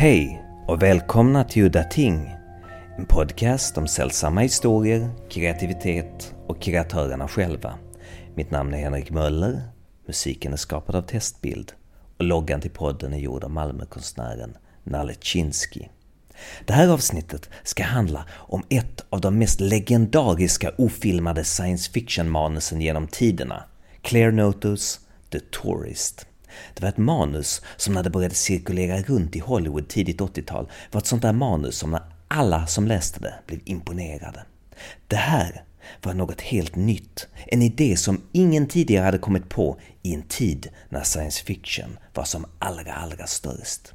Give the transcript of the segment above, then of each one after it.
Hej och välkomna till Udda Ting. En podcast om sällsamma historier, kreativitet och kreatörerna själva. Mitt namn är Henrik Möller, musiken är skapad av Testbild och loggan till podden är gjord av Malmökonstnären Nalle Chinsky. Det här avsnittet ska handla om ett av de mest legendariska ofilmade science fiction-manusen genom tiderna, Claire Notus, The Tourist. Det var ett manus som när det började cirkulera runt i Hollywood tidigt 80-tal var ett sånt där manus som när alla som läste det blev imponerade. Det här var något helt nytt, en idé som ingen tidigare hade kommit på i en tid när science fiction var som allra, allra störst.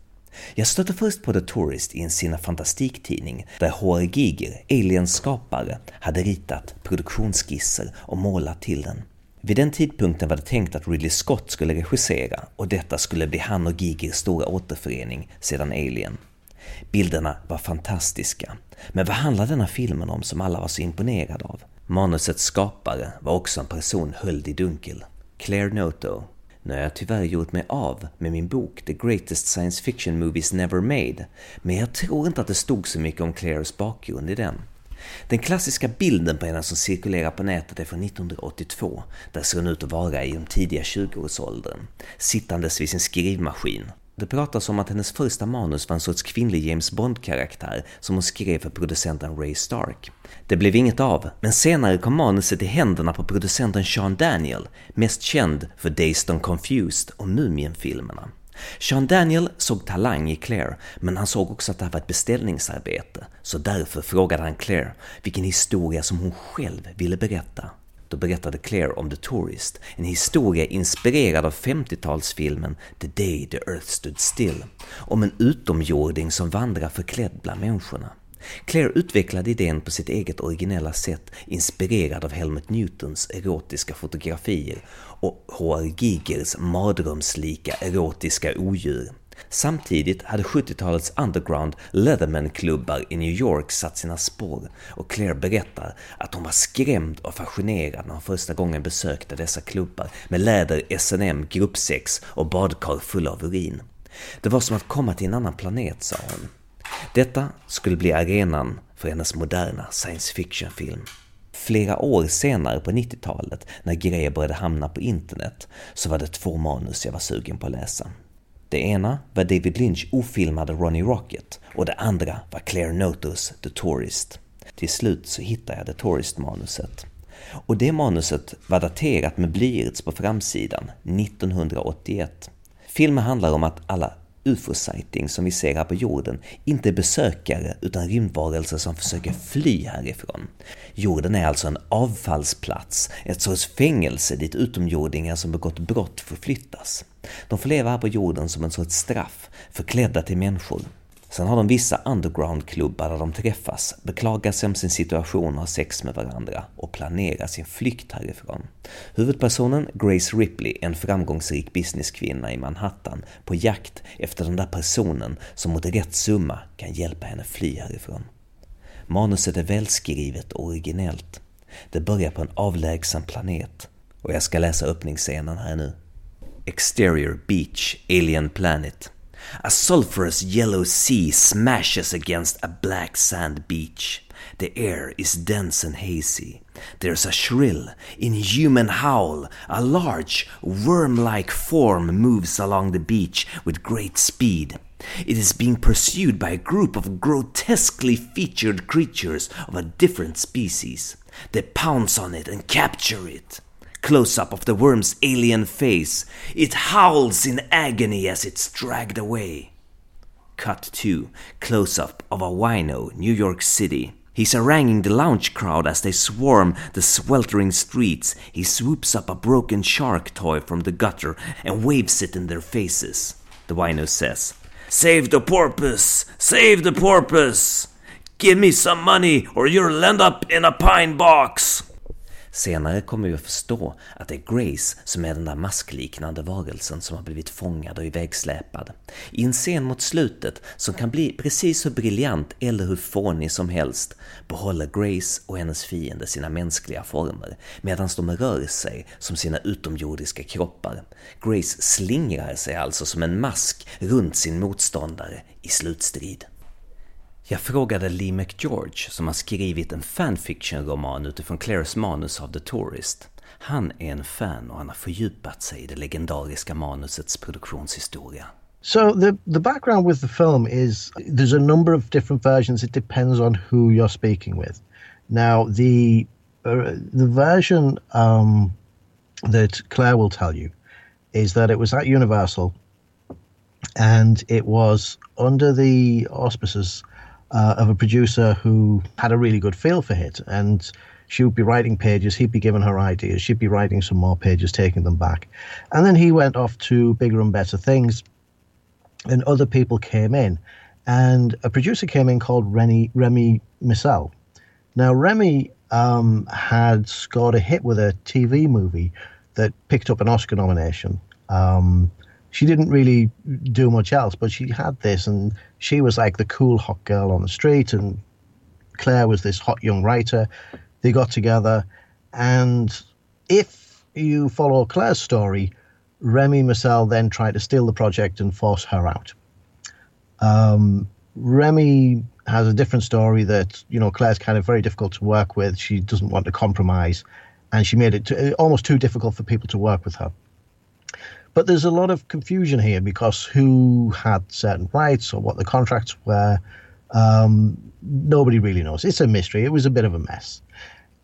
Jag stötte först på The Tourist i en Sina fantastiktidning där H.R. Giger, Aliens skapare, hade ritat produktionsskisser och målat till den. Vid den tidpunkten var det tänkt att Ridley Scott skulle regissera och detta skulle bli han och Gigers stora återförening sedan Alien. Bilderna var fantastiska, men vad handlar denna filmen om som alla var så imponerade av? Manusets skapare var också en person höljd i dunkel. Claire Noto. Nu har jag tyvärr gjort mig av med min bok The Greatest Science Fiction Movies Never Made, men jag tror inte att det stod så mycket om Claires bakgrund i den. Den klassiska bilden på henne som cirkulerar på nätet är från 1982, där ser hon ut att vara i de tidiga 20-årsåldern, sittandes vid sin skrivmaskin. Det pratas om att hennes första manus var en sorts kvinnlig James Bond-karaktär som hon skrev för producenten Ray Stark. Det blev inget av, men senare kom manuset i händerna på producenten Sean Daniel, mest känd för Dazed and Confused och Mumien-filmerna. Sean Daniel såg talang i Claire, men han såg också att det här var ett beställningsarbete, så därför frågade han Claire vilken historia som hon själv ville berätta. Då berättade Claire om The Tourist, en historia inspirerad av 50-talsfilmen The Day the Earth Stood Still, om en utomjording som vandrar förklädd bland människorna. Claire utvecklade idén på sitt eget originella sätt, inspirerad av Helmut Newtons erotiska fotografier och H.R. Gigers mardrömslika erotiska odjur. Samtidigt hade 70-talets underground Leatherman-klubbar i New York satt sina spår och Claire berättar att hon var skrämd och fascinerad när hon första gången besökte dessa klubbar med läder, S&M, gruppsex och badkar fulla av urin. Det var som att komma till en annan planet, sa hon. Detta skulle bli arenan för hennes moderna science fiction-film. Flera år senare på 90-talet, när grejer började hamna på internet, så var det två manus jag var sugen på att läsa. Det ena var David Lynch ofilmade Ronnie Rocket och det andra var Claire Notos The Tourist. Till slut så hittade jag The Tourist-manuset. Och det manuset var daterat med blyerts på framsidan 1981. Filmen handlar om att alla ufo-sighting som vi ser här på jorden inte är besökare utan rymdvarelser som försöker fly härifrån. Jorden är alltså en avfallsplats, ett sorts fängelse dit utomjordingar som begått brott förflyttas. De får leva här på jorden som en sorts straff, förklädda till människor. Sen har de vissa undergroundklubbar där de träffas, beklagar sig om sin situation och har sex med varandra och planerar sin flykt härifrån. Huvudpersonen Grace Ripley är en framgångsrik businesskvinna i Manhattan på jakt efter den där personen som mot rätt summa kan hjälpa henne fly härifrån. Manuset är välskrivet och originellt. Det börjar på en avlägsen planet och jag ska läsa öppningsscenen här nu. Exterior Beach, Alien Planet A sulphurous yellow sea smashes against a black sand beach. The air is dense and hazy. There's a shrill, inhuman howl. A large, worm like form moves along the beach with great speed. It is being pursued by a group of grotesquely featured creatures of a different species. They pounce on it and capture it. Close up of the worm's alien face. It howls in agony as it's dragged away. Cut 2. Close up of a wino, New York City. He's haranguing the lounge crowd as they swarm the sweltering streets. He swoops up a broken shark toy from the gutter and waves it in their faces. The wino says, Save the porpoise! Save the porpoise! Give me some money or you'll end up in a pine box! Senare kommer vi att förstå att det är Grace som är den där maskliknande varelsen som har blivit fångad och ivägsläpad. I en scen mot slutet, som kan bli precis hur briljant eller hur fånig som helst, behåller Grace och hennes fiende sina mänskliga former, medan de rör sig som sina utomjordiska kroppar. Grace slingrar sig alltså som en mask runt sin motståndare i slutstrid. Jag frågade Lee McGeorge som har skrivit en fanfiction-roman utifrån Claires manus av The Tourist. Han är en fan och han har fördjupat sig i det legendariska manusets produktionshistoria. So the the background with the film is there's a number of different versions. It depends on who you're speaking with. Now the uh, the version um, that Claire will tell you is that it was at Universal, and it was under the auspices uh, of a producer who had a really good feel for it. And she would be writing pages, he'd be giving her ideas, she'd be writing some more pages, taking them back. And then he went off to bigger and better things, and other people came in. And a producer came in called Remy, Remy Missel. Now, Remy um, had scored a hit with a TV movie that picked up an Oscar nomination. Um, she didn't really do much else, but she had this, and she was like the cool hot girl on the street, and Claire was this hot young writer. They got together, and if you follow Claire's story, Remy Marcel then tried to steal the project and force her out. Um, Remy has a different story that you know Claire's kind of very difficult to work with. She doesn't want to compromise, and she made it to, almost too difficult for people to work with her. But there's a lot of confusion here because who had certain rights or what the contracts were, um, nobody really knows. It's a mystery. It was a bit of a mess.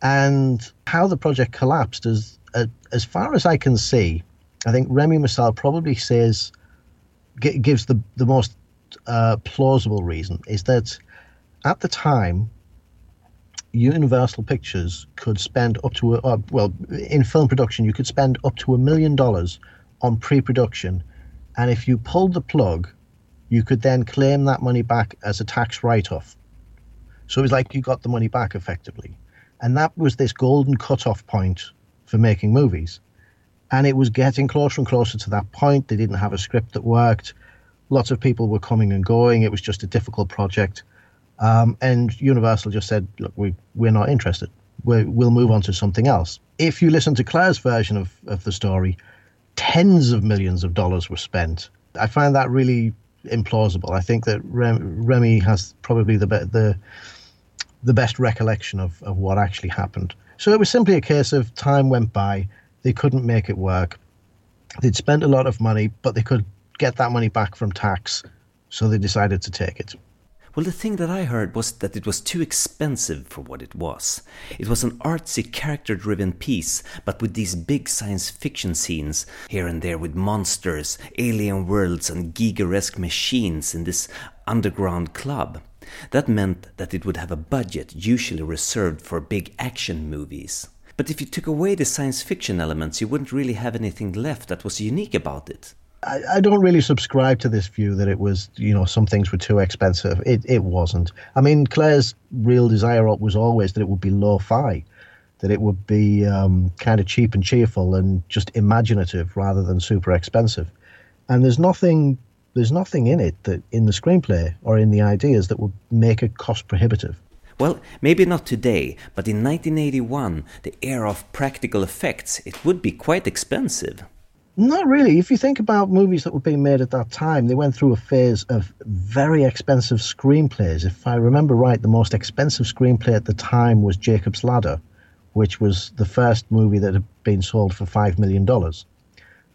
And how the project collapsed is, uh, as far as I can see, I think Remy Marcel probably says, g- gives the, the most uh, plausible reason is that at the time, Universal Pictures could spend up to, a, uh, well, in film production, you could spend up to a million dollars on pre-production, and if you pulled the plug, you could then claim that money back as a tax write-off. So it was like you got the money back effectively, and that was this golden cut-off point for making movies. And it was getting closer and closer to that point. They didn't have a script that worked. Lots of people were coming and going. It was just a difficult project. Um, and Universal just said, look, we, we're not interested. we will move on to something else. If you listen to Claire's version of, of the story, tens of millions of dollars were spent. I find that really implausible. I think that Rem, Remy has probably the be- the the best recollection of, of what actually happened. So it was simply a case of time went by, they couldn't make it work. They'd spent a lot of money, but they could get that money back from tax, so they decided to take it. Well, the thing that I heard was that it was too expensive for what it was. It was an artsy, character driven piece, but with these big science fiction scenes, here and there with monsters, alien worlds, and Gigeresque machines in this underground club. That meant that it would have a budget usually reserved for big action movies. But if you took away the science fiction elements, you wouldn't really have anything left that was unique about it. I, I, don't really subscribe to this view that it was, you know, some things were too expensive. It it wasn't. I mean, Claire's real desire was always that it would be lo-fi, that it would be um, kind of cheap and cheerful and just imaginative rather than super expensive. And there's nothing there's nothing in it that in the screenplay or in the ideas that would make it cost prohibitive. Well, maybe not today, but in 1981, the era of practical effects, it would be quite expensive. Not really. If you think about movies that were being made at that time, they went through a phase of very expensive screenplays. If I remember right, the most expensive screenplay at the time was Jacob's Ladder, which was the first movie that had been sold for $5 million.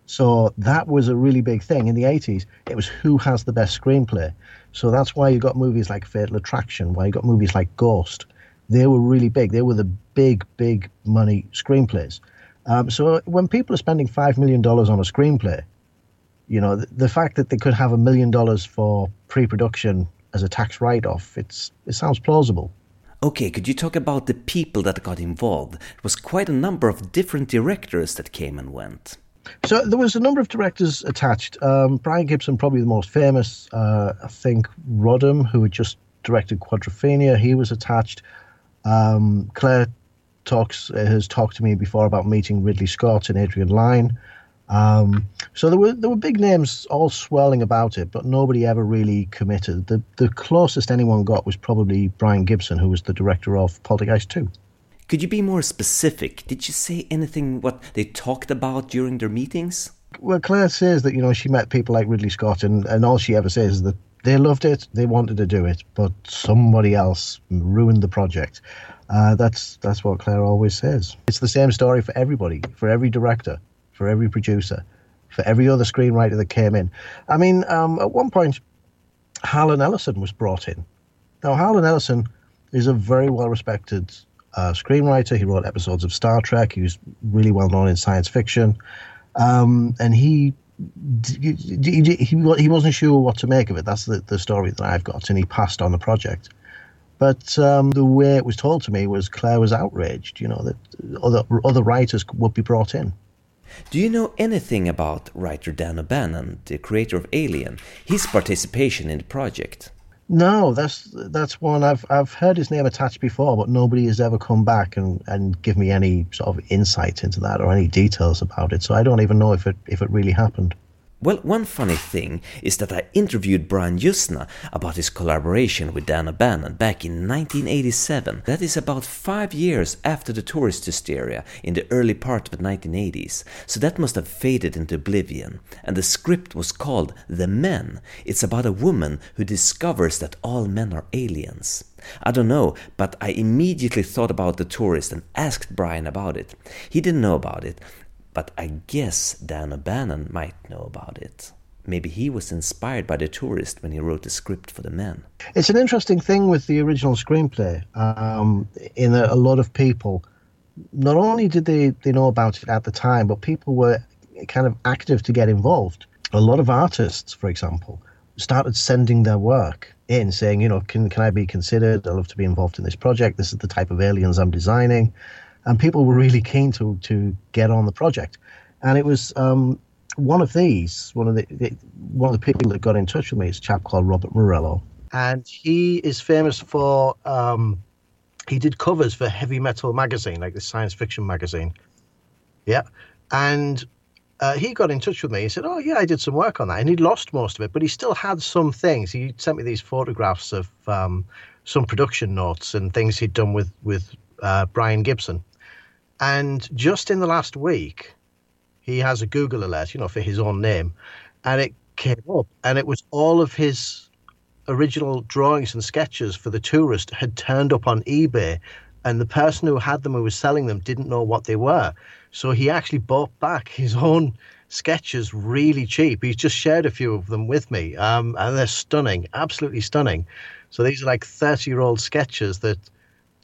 So that was a really big thing in the 80s. It was who has the best screenplay. So that's why you got movies like Fatal Attraction, why you got movies like Ghost. They were really big. They were the big, big money screenplays. Um, so when people are spending five million dollars on a screenplay, you know the, the fact that they could have a million dollars for pre-production as a tax write-off, it's it sounds plausible. Okay, could you talk about the people that got involved? It was quite a number of different directors that came and went. So there was a number of directors attached. Um, Brian Gibson, probably the most famous. Uh, I think Roddam, who had just directed Quadrophenia, he was attached. Um, Claire talks has talked to me before about meeting Ridley Scott and Adrian Lyne. Um, so there were there were big names all swirling about it, but nobody ever really committed. The the closest anyone got was probably Brian Gibson, who was the director of Poltergeist Two. Could you be more specific? Did you say anything what they talked about during their meetings? Well, Claire says that you know she met people like Ridley Scott, and and all she ever says is that they loved it, they wanted to do it, but somebody else ruined the project. Uh, that's that's what Claire always says. It's the same story for everybody, for every director for every producer, for every other screenwriter that came in. I mean, um, at one point, Harlan Ellison was brought in. Now, Harlan Ellison is a very well respected uh, screenwriter. He wrote episodes of Star Trek. He was really well known in science fiction. Um, and he, he, he, wasn't sure what to make of it. That's the, the story that I've got. And he passed on the project. But um, the way it was told to me was Claire was outraged, you know, that other, other writers would be brought in. Do you know anything about writer Dan O'Bannon, the creator of Alien, his participation in the project? No, that's that's one I've I've heard his name attached before, but nobody has ever come back and, and give me any sort of insight into that or any details about it. So I don't even know if it if it really happened. Well, one funny thing is that I interviewed Brian Yuzna about his collaboration with Dan O'Bannon back in 1987. That is about five years after the tourist hysteria in the early part of the 1980s, so that must have faded into oblivion. And the script was called The Men. It's about a woman who discovers that all men are aliens. I don't know, but I immediately thought about the tourist and asked Brian about it. He didn't know about it, but I guess Dan O'Bannon might know about it. Maybe he was inspired by the tourist when he wrote the script for the men. It's an interesting thing with the original screenplay. Um, in a, a lot of people, not only did they, they know about it at the time, but people were kind of active to get involved. A lot of artists, for example, started sending their work in, saying, you know, can can I be considered? I'd love to be involved in this project. This is the type of aliens I'm designing and people were really keen to to get on the project. And it was um, one of these, one of the, the, one of the people that got in touch with me is a chap called Robert Morello, and he is famous for um, he did covers for Heavy Metal magazine, like the science fiction magazine. Yeah, and uh, he got in touch with me. He said, "Oh yeah, I did some work on that," and he'd lost most of it, but he still had some things. He sent me these photographs of um, some production notes and things he'd done with with uh, Brian Gibson. And just in the last week, he has a Google alert, you know, for his own name, and it came up, and it was all of his original drawings and sketches for the tourist had turned up on eBay, and the person who had them who was selling them didn't know what they were. So he actually bought back his own sketches really cheap. He's just shared a few of them with me, um, and they're stunning, absolutely stunning. So these are like 30 year old sketches that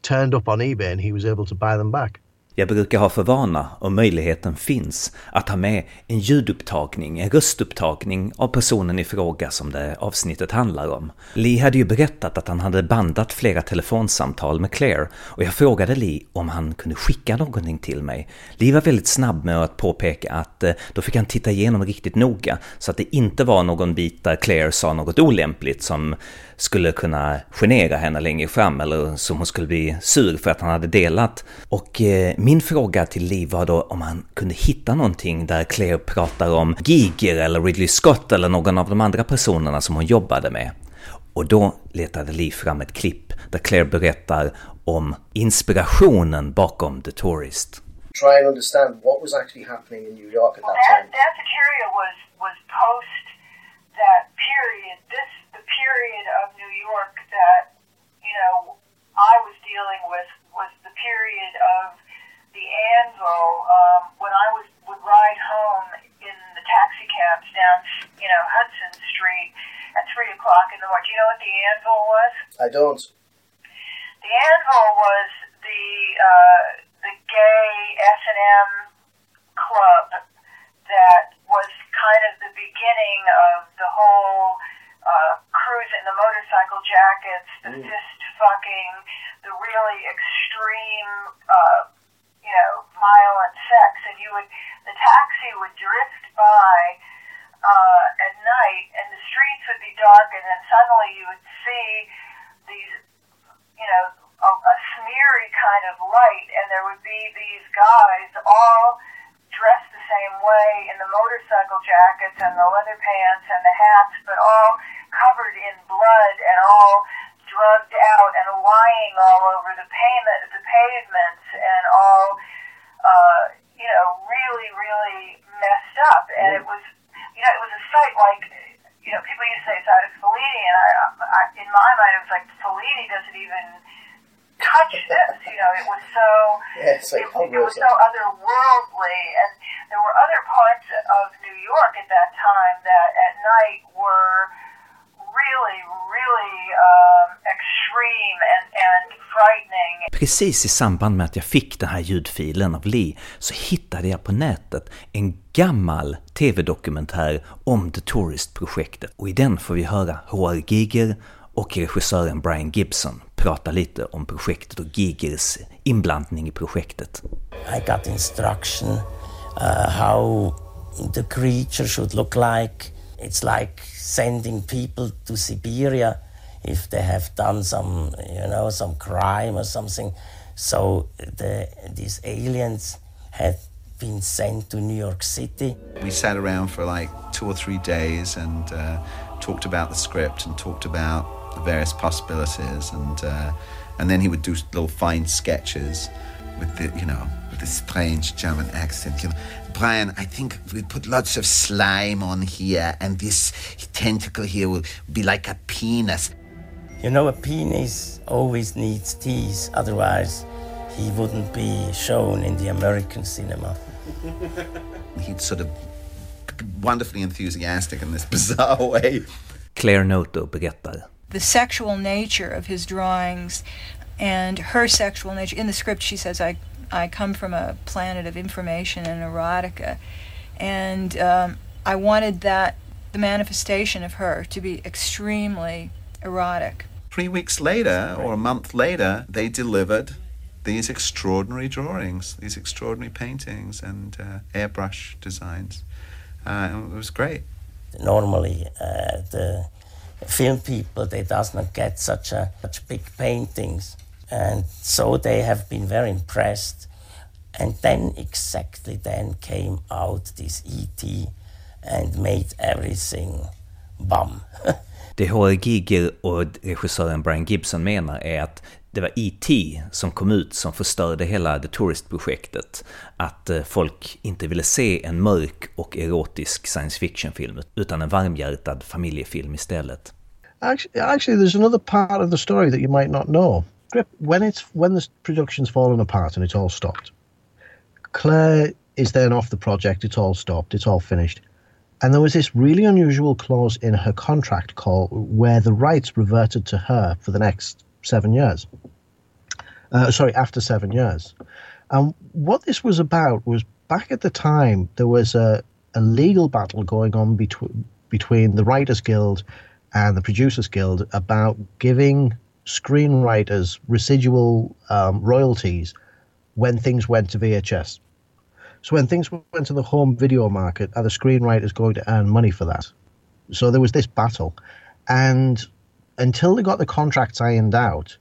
turned up on eBay, and he was able to buy them back. Jag brukar ha för vana, om möjligheten finns, att ha med en ljudupptagning, en röstupptagning av personen i fråga som det avsnittet handlar om. Lee hade ju berättat att han hade bandat flera telefonsamtal med Claire och jag frågade Lee om han kunde skicka någonting till mig. Lee var väldigt snabb med att påpeka att eh, då fick han titta igenom riktigt noga så att det inte var någon bit där Claire sa något olämpligt som skulle kunna genera henne längre fram eller som hon skulle bli sur för att han hade delat. Och eh, min fråga till Lee var då om han kunde hitta någonting där Claire pratar om Giger eller Ridley Scott eller någon av de andra personerna som hon jobbade med. Och då letade Lee fram ett klipp där Claire berättar om inspirationen bakom The Tourist. Try and understand what was actually happening in New York at that, that time. That was was post that period. This period of New York that you know I was dealing with was the period of the Anvil um, when I was would ride home in the taxi cabs down you know Hudson Street at three o'clock in the morning. Do you know what the Anvil was? I don't. The Anvil was the uh, the gay S and M club that was kind of the beginning of the whole uh, cruise in the motorcycle jackets, the mm. fist fucking, the really extreme, uh, you know, violent sex. And you would, the taxi would drift by uh, at night, and the streets would be dark, and then suddenly you would see these, you know, a, a smeary kind of light, and there would be these guys all dressed the same way in the motorcycle jackets and the leather pants and the hats, but all covered in blood and all drugged out and lying all over the pavement, the pavements, and all, uh, you know, really, really messed up. And it was, you know, it was a sight like, you know, people used to say it's out of Fellini, and I, I, in my mind, it was like Fellini doesn't even touch this. You know, it was so, Yeah, like it, it was so otherworldly, and there were other parts of New York at that time that at night were really, really um, extreme and, and frightening. Precis i samband med att jag fick den här ljudfilen av Lee så hittade jag på nätet en gammal tv-dokumentär om The Tourist-projektet och i den får vi höra H.R. Giger och regissören Brian Gibson prata lite om projektet och Gigers inblandning i projektet. I got instruction uh, how the creature should look like. It's like sending people to Siberia if they have done some, you know, some crime or something. So the, these aliens had been sent to New York City. We sat around for like two or three days and uh, talked about the script and talked about the various possibilities and uh, and then he would do little fine sketches with the you know with the strange German accent. You know, Brian, I think we put lots of slime on here, and this tentacle here will be like a penis. You know, a penis always needs teeth, otherwise, he wouldn't be shown in the American cinema. He'd sort of wonderfully enthusiastic in this bizarre way. Claire Noto berättar. The sexual nature of his drawings and her sexual nature. In the script, she says, I, I come from a planet of information and erotica. And um, I wanted that, the manifestation of her, to be extremely erotic. Three weeks later, or a month later, they delivered these extraordinary drawings, these extraordinary paintings and uh, airbrush designs. Uh, it was great. Normally, uh, the film people they does not get such a such big paintings, and so they have been very impressed. And then exactly then came out this ET and made everything bum. Det H.R. Giger och regissören Brian Gibson menar är att det var E.T. som kom ut som förstörde hela The Tourist-projektet. Att eh, folk inte ville se en mörk och erotisk science fiction-film, utan en varmhjärtad familjefilm istället. Actually, actually, there's another part of the story that you might not know. When it's when the production's fallen apart and it's all stopped, Claire is then off the project. It's all stopped. It's all finished. And there was this really unusual clause in her contract call where the rights reverted to her for the next seven years. Uh, sorry, after seven years. And what this was about was back at the time there was a, a legal battle going on between between the Writers Guild and the Producers Guild about giving screenwriters residual um, royalties when things went to VHS. So when things went to the home video market, are the screenwriters going to earn money for that? So there was this battle, and until they got the contracts ironed out,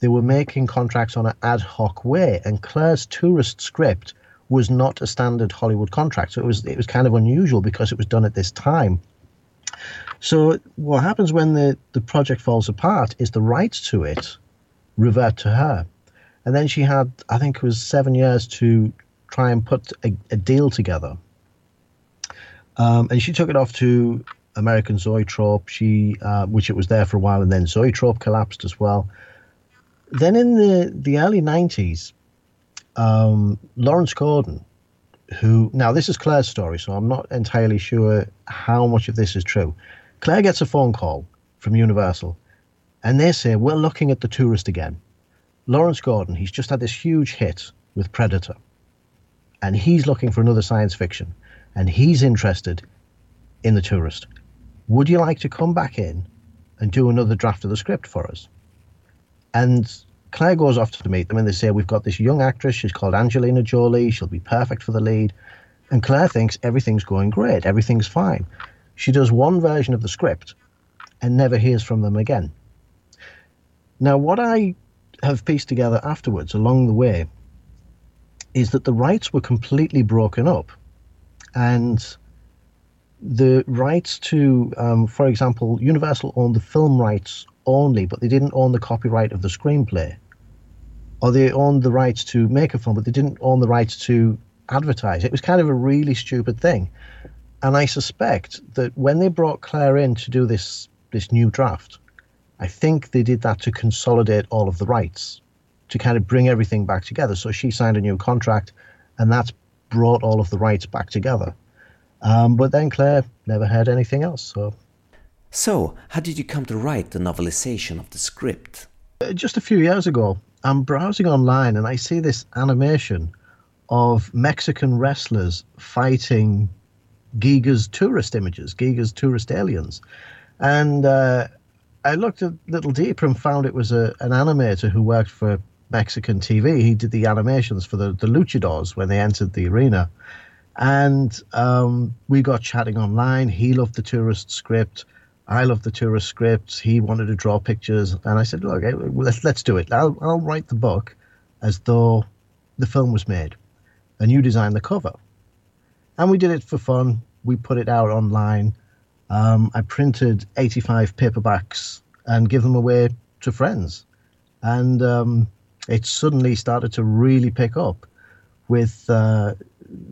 they were making contracts on an ad hoc way. And Claire's tourist script was not a standard Hollywood contract, so it was it was kind of unusual because it was done at this time. So what happens when the, the project falls apart is the rights to it revert to her. And then she had, I think it was seven years to try and put a, a deal together. Um, and she took it off to American Zoetrope, she, uh, which it was there for a while, and then Zoetrope collapsed as well. Then in the, the early 90s, um, Lawrence Gordon, who, now this is Claire's story, so I'm not entirely sure how much of this is true. Claire gets a phone call from Universal, and they say, We're looking at the tourist again. Lawrence Gordon, he's just had this huge hit with Predator, and he's looking for another science fiction, and he's interested in the tourist. Would you like to come back in and do another draft of the script for us? And Claire goes off to meet them, and they say, We've got this young actress, she's called Angelina Jolie, she'll be perfect for the lead. And Claire thinks everything's going great, everything's fine. She does one version of the script and never hears from them again. Now, what I have pieced together afterwards along the way is that the rights were completely broken up. And the rights to, um, for example, Universal owned the film rights only, but they didn't own the copyright of the screenplay. Or they owned the rights to make a film, but they didn't own the rights to advertise. It was kind of a really stupid thing. And I suspect that when they brought Claire in to do this this new draft, I think they did that to consolidate all of the rights, to kind of bring everything back together. So she signed a new contract, and that's brought all of the rights back together. Um, but then Claire never heard anything else. So, So, how did you come to write the novelization of the script? Uh, just a few years ago, I'm browsing online and I see this animation of Mexican wrestlers fighting Giger's tourist images, Giger's tourist aliens. And uh, I looked a little deeper and found it was a, an animator who worked for Mexican TV. He did the animations for the, the luchadors when they entered the arena. And um, we got chatting online. He loved the tourist script. I loved the tourist scripts. He wanted to draw pictures. And I said, look, eh, let's, let's do it. I'll, I'll write the book as though the film was made. And you design the cover. And we did it for fun. We put it out online. Um, I printed 85 paperbacks and give them away to friends. And um, it suddenly started to really pick up with uh,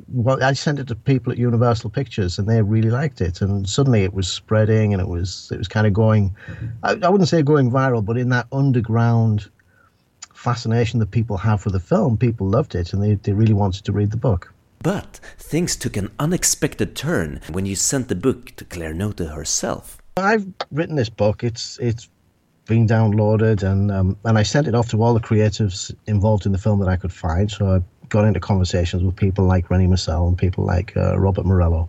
well I sent it to people at Universal Pictures and they really liked it. And suddenly it was spreading and it was it was kind of going I, I wouldn't say going viral but in that underground fascination that people have for the film people loved it and they, they really wanted to read the book. But things took an unexpected turn when you sent the book to Claire Noto herself. I've written this book. It's it's been downloaded and um, and I sent it off to all the creatives involved in the film that I could find. So I got into conversations with people like Rennie Marcel and people like uh, Robert Morello.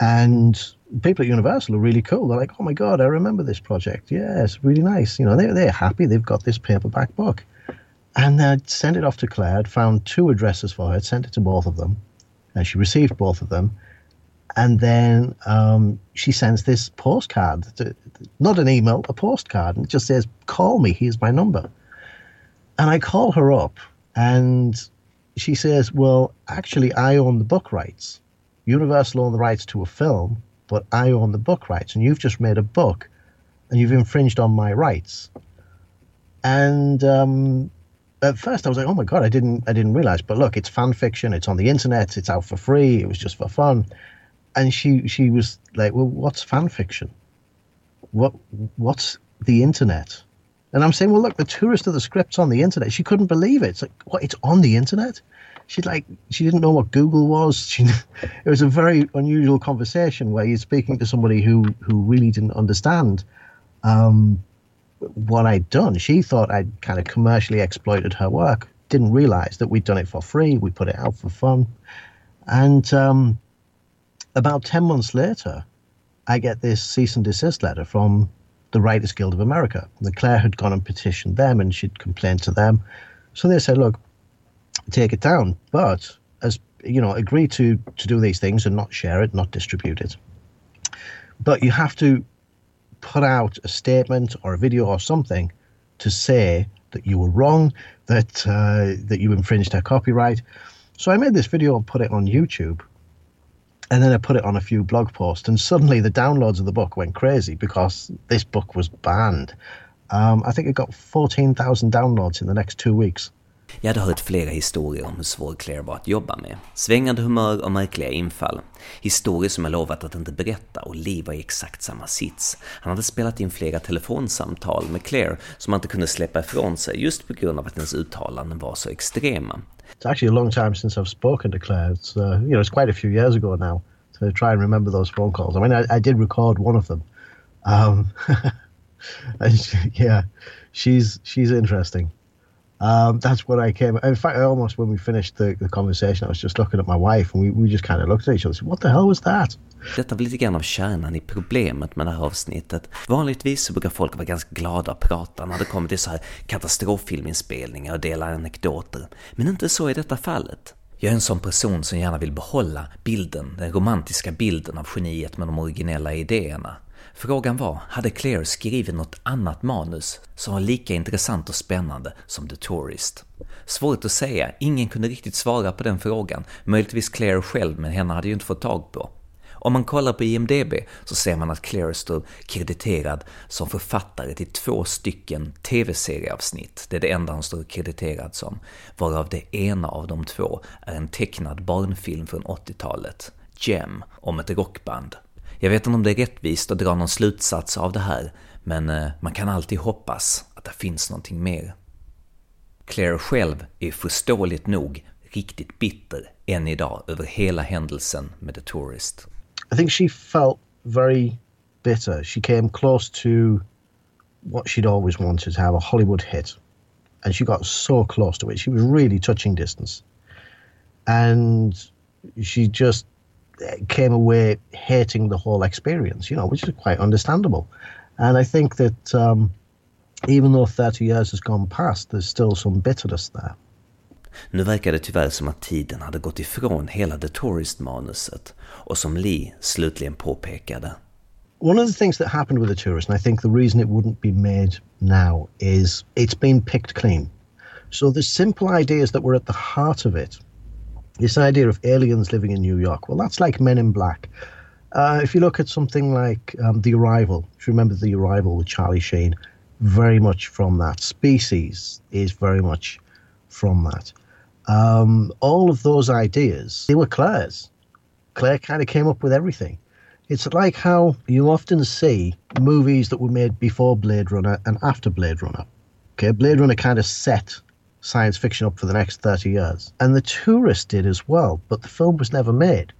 And people at Universal are really cool. They're like, oh my God, I remember this project. Yeah, it's really nice. You know, they're, they're happy. They've got this paperback book. And I sent it off to Claire. I'd found two addresses for her. Sent it to both of them. And she received both of them. And then um, she sends this postcard, to, not an email, a postcard. And it just says, call me. Here's my number. And I call her up and she says, Well, actually, I own the book rights. Universal own the rights to a film, but I own the book rights. And you've just made a book and you've infringed on my rights. And um, at first I was like, oh my God, I didn't, I didn't realize. But look, it's fan fiction. It's on the internet. It's out for free. It was just for fun. And she, she was like, well, what's fan fiction? What, what's the internet? And I'm saying, well, look, the tourist of the script's on the internet. She couldn't believe it. It's like, what? It's on the internet? She'd like, she didn't know what Google was. She, it was a very unusual conversation where you're speaking to somebody who, who really didn't understand um, what I'd done. She thought I'd kind of commercially exploited her work. Didn't realize that we'd done it for free. We put it out for fun. And um, about 10 months later, I get this cease and desist letter from the Writers Guild of America. And Claire had gone and petitioned them and she'd complained to them. So they said, look, take it down, but as you know, agree to to do these things and not share it, not distribute it. But you have to put out a statement or a video or something to say that you were wrong, that uh, that you infringed our copyright. So I made this video and put it on YouTube, and then I put it on a few blog posts, and suddenly the downloads of the book went crazy because this book was banned. Um, I think it got 14,000 downloads in the next two weeks. Jag hade hört flera historier om hur svår Claire var att jobba med. Svängande humör och märkliga infall. Historier som jag lovat att inte berätta och Lee var i exakt samma sits. Han hade spelat in flera telefonsamtal med Claire som han inte kunde släppa ifrån sig just på grund av att hennes uttalanden var så extrema. It's actually a long time since I've spoken to Claire. It's, uh, you know, it's quite a few years ago now to try and remember those phone calls. I mean, I, I did record one of them. Um, she, yeah, she's she's interesting. Um, that's what I came. In fact, I almost when we finished the, the conversation, I was just looking at my wife, and we, we just kind of looked at each other. and said, What the hell was that? Detta var lite grann av kärnan i problemet med det här avsnittet. Vanligtvis så brukar folk vara ganska glada att prata när det kommer till så här katastroffilminspelningar och dela anekdoter. Men inte så i detta fallet. Jag är en sån person som gärna vill behålla bilden, den romantiska bilden av geniet med de originella idéerna. Frågan var, hade Claire skrivit något annat manus som var lika intressant och spännande som The Tourist? Svårt att säga, ingen kunde riktigt svara på den frågan, möjligtvis Claire själv, men henne hade ju inte fått tag på. Om man kollar på IMDB så ser man att Claire står krediterad som författare till två stycken tv-serieavsnitt. Det är det enda hon står krediterad som, varav det ena av de två är en tecknad barnfilm från 80-talet, Gem, om ett rockband. Jag vet inte om det är rättvist att dra någon slutsats av det här, men eh, man kan alltid hoppas att det finns någonting mer. Claire själv är förståeligt nog riktigt bitter än idag över hela händelsen med The Tourist. I think she felt very bitter. She came close to what she'd always wanted to have a Hollywood hit. And she got so close to it. She was really touching distance. And she just came away hating the whole experience, you know, which is quite understandable. And I think that um, even though 30 years has gone past, there's still some bitterness there. Nu verkar det tyvärr som att tiden hade gått ifrån hela The Tourist-manuset och som Lee slutligen påpekade. One of the things that happened with The Tourist, and I think the reason it wouldn't be made now, is it's been picked clean. So the simple ideas that were at the heart of it, this idea of aliens living in New York, well, that's like Men in Black. Uh, if you look at something like um, The Arrival, if you remember The Arrival with Charlie Sheen, very much from that. Species is very much from that. Um, all of those ideas, they were Claire's. Claire kind of came up with everything. It's like how you often see movies that were made before Blade Runner and after Blade Runner. Okay, Blade Runner kind of set science fiction up for the next 30 years. And The Tourist did as well, but the film was never made.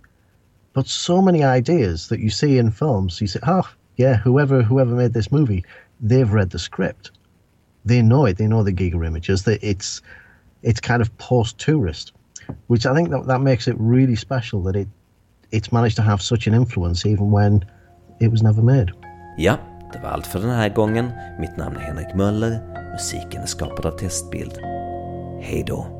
But so many ideas that you see in films, you say, oh, yeah, whoever whoever made this movie, they've read the script. They know it. They know the Giger images. That it's it's kind of post-tourist, which I think that that makes it really special that it it's managed to have such an influence even when it was never made. Ja, det var allt för den Henrik Möller. Musiken skapad av Testbild. Hej då.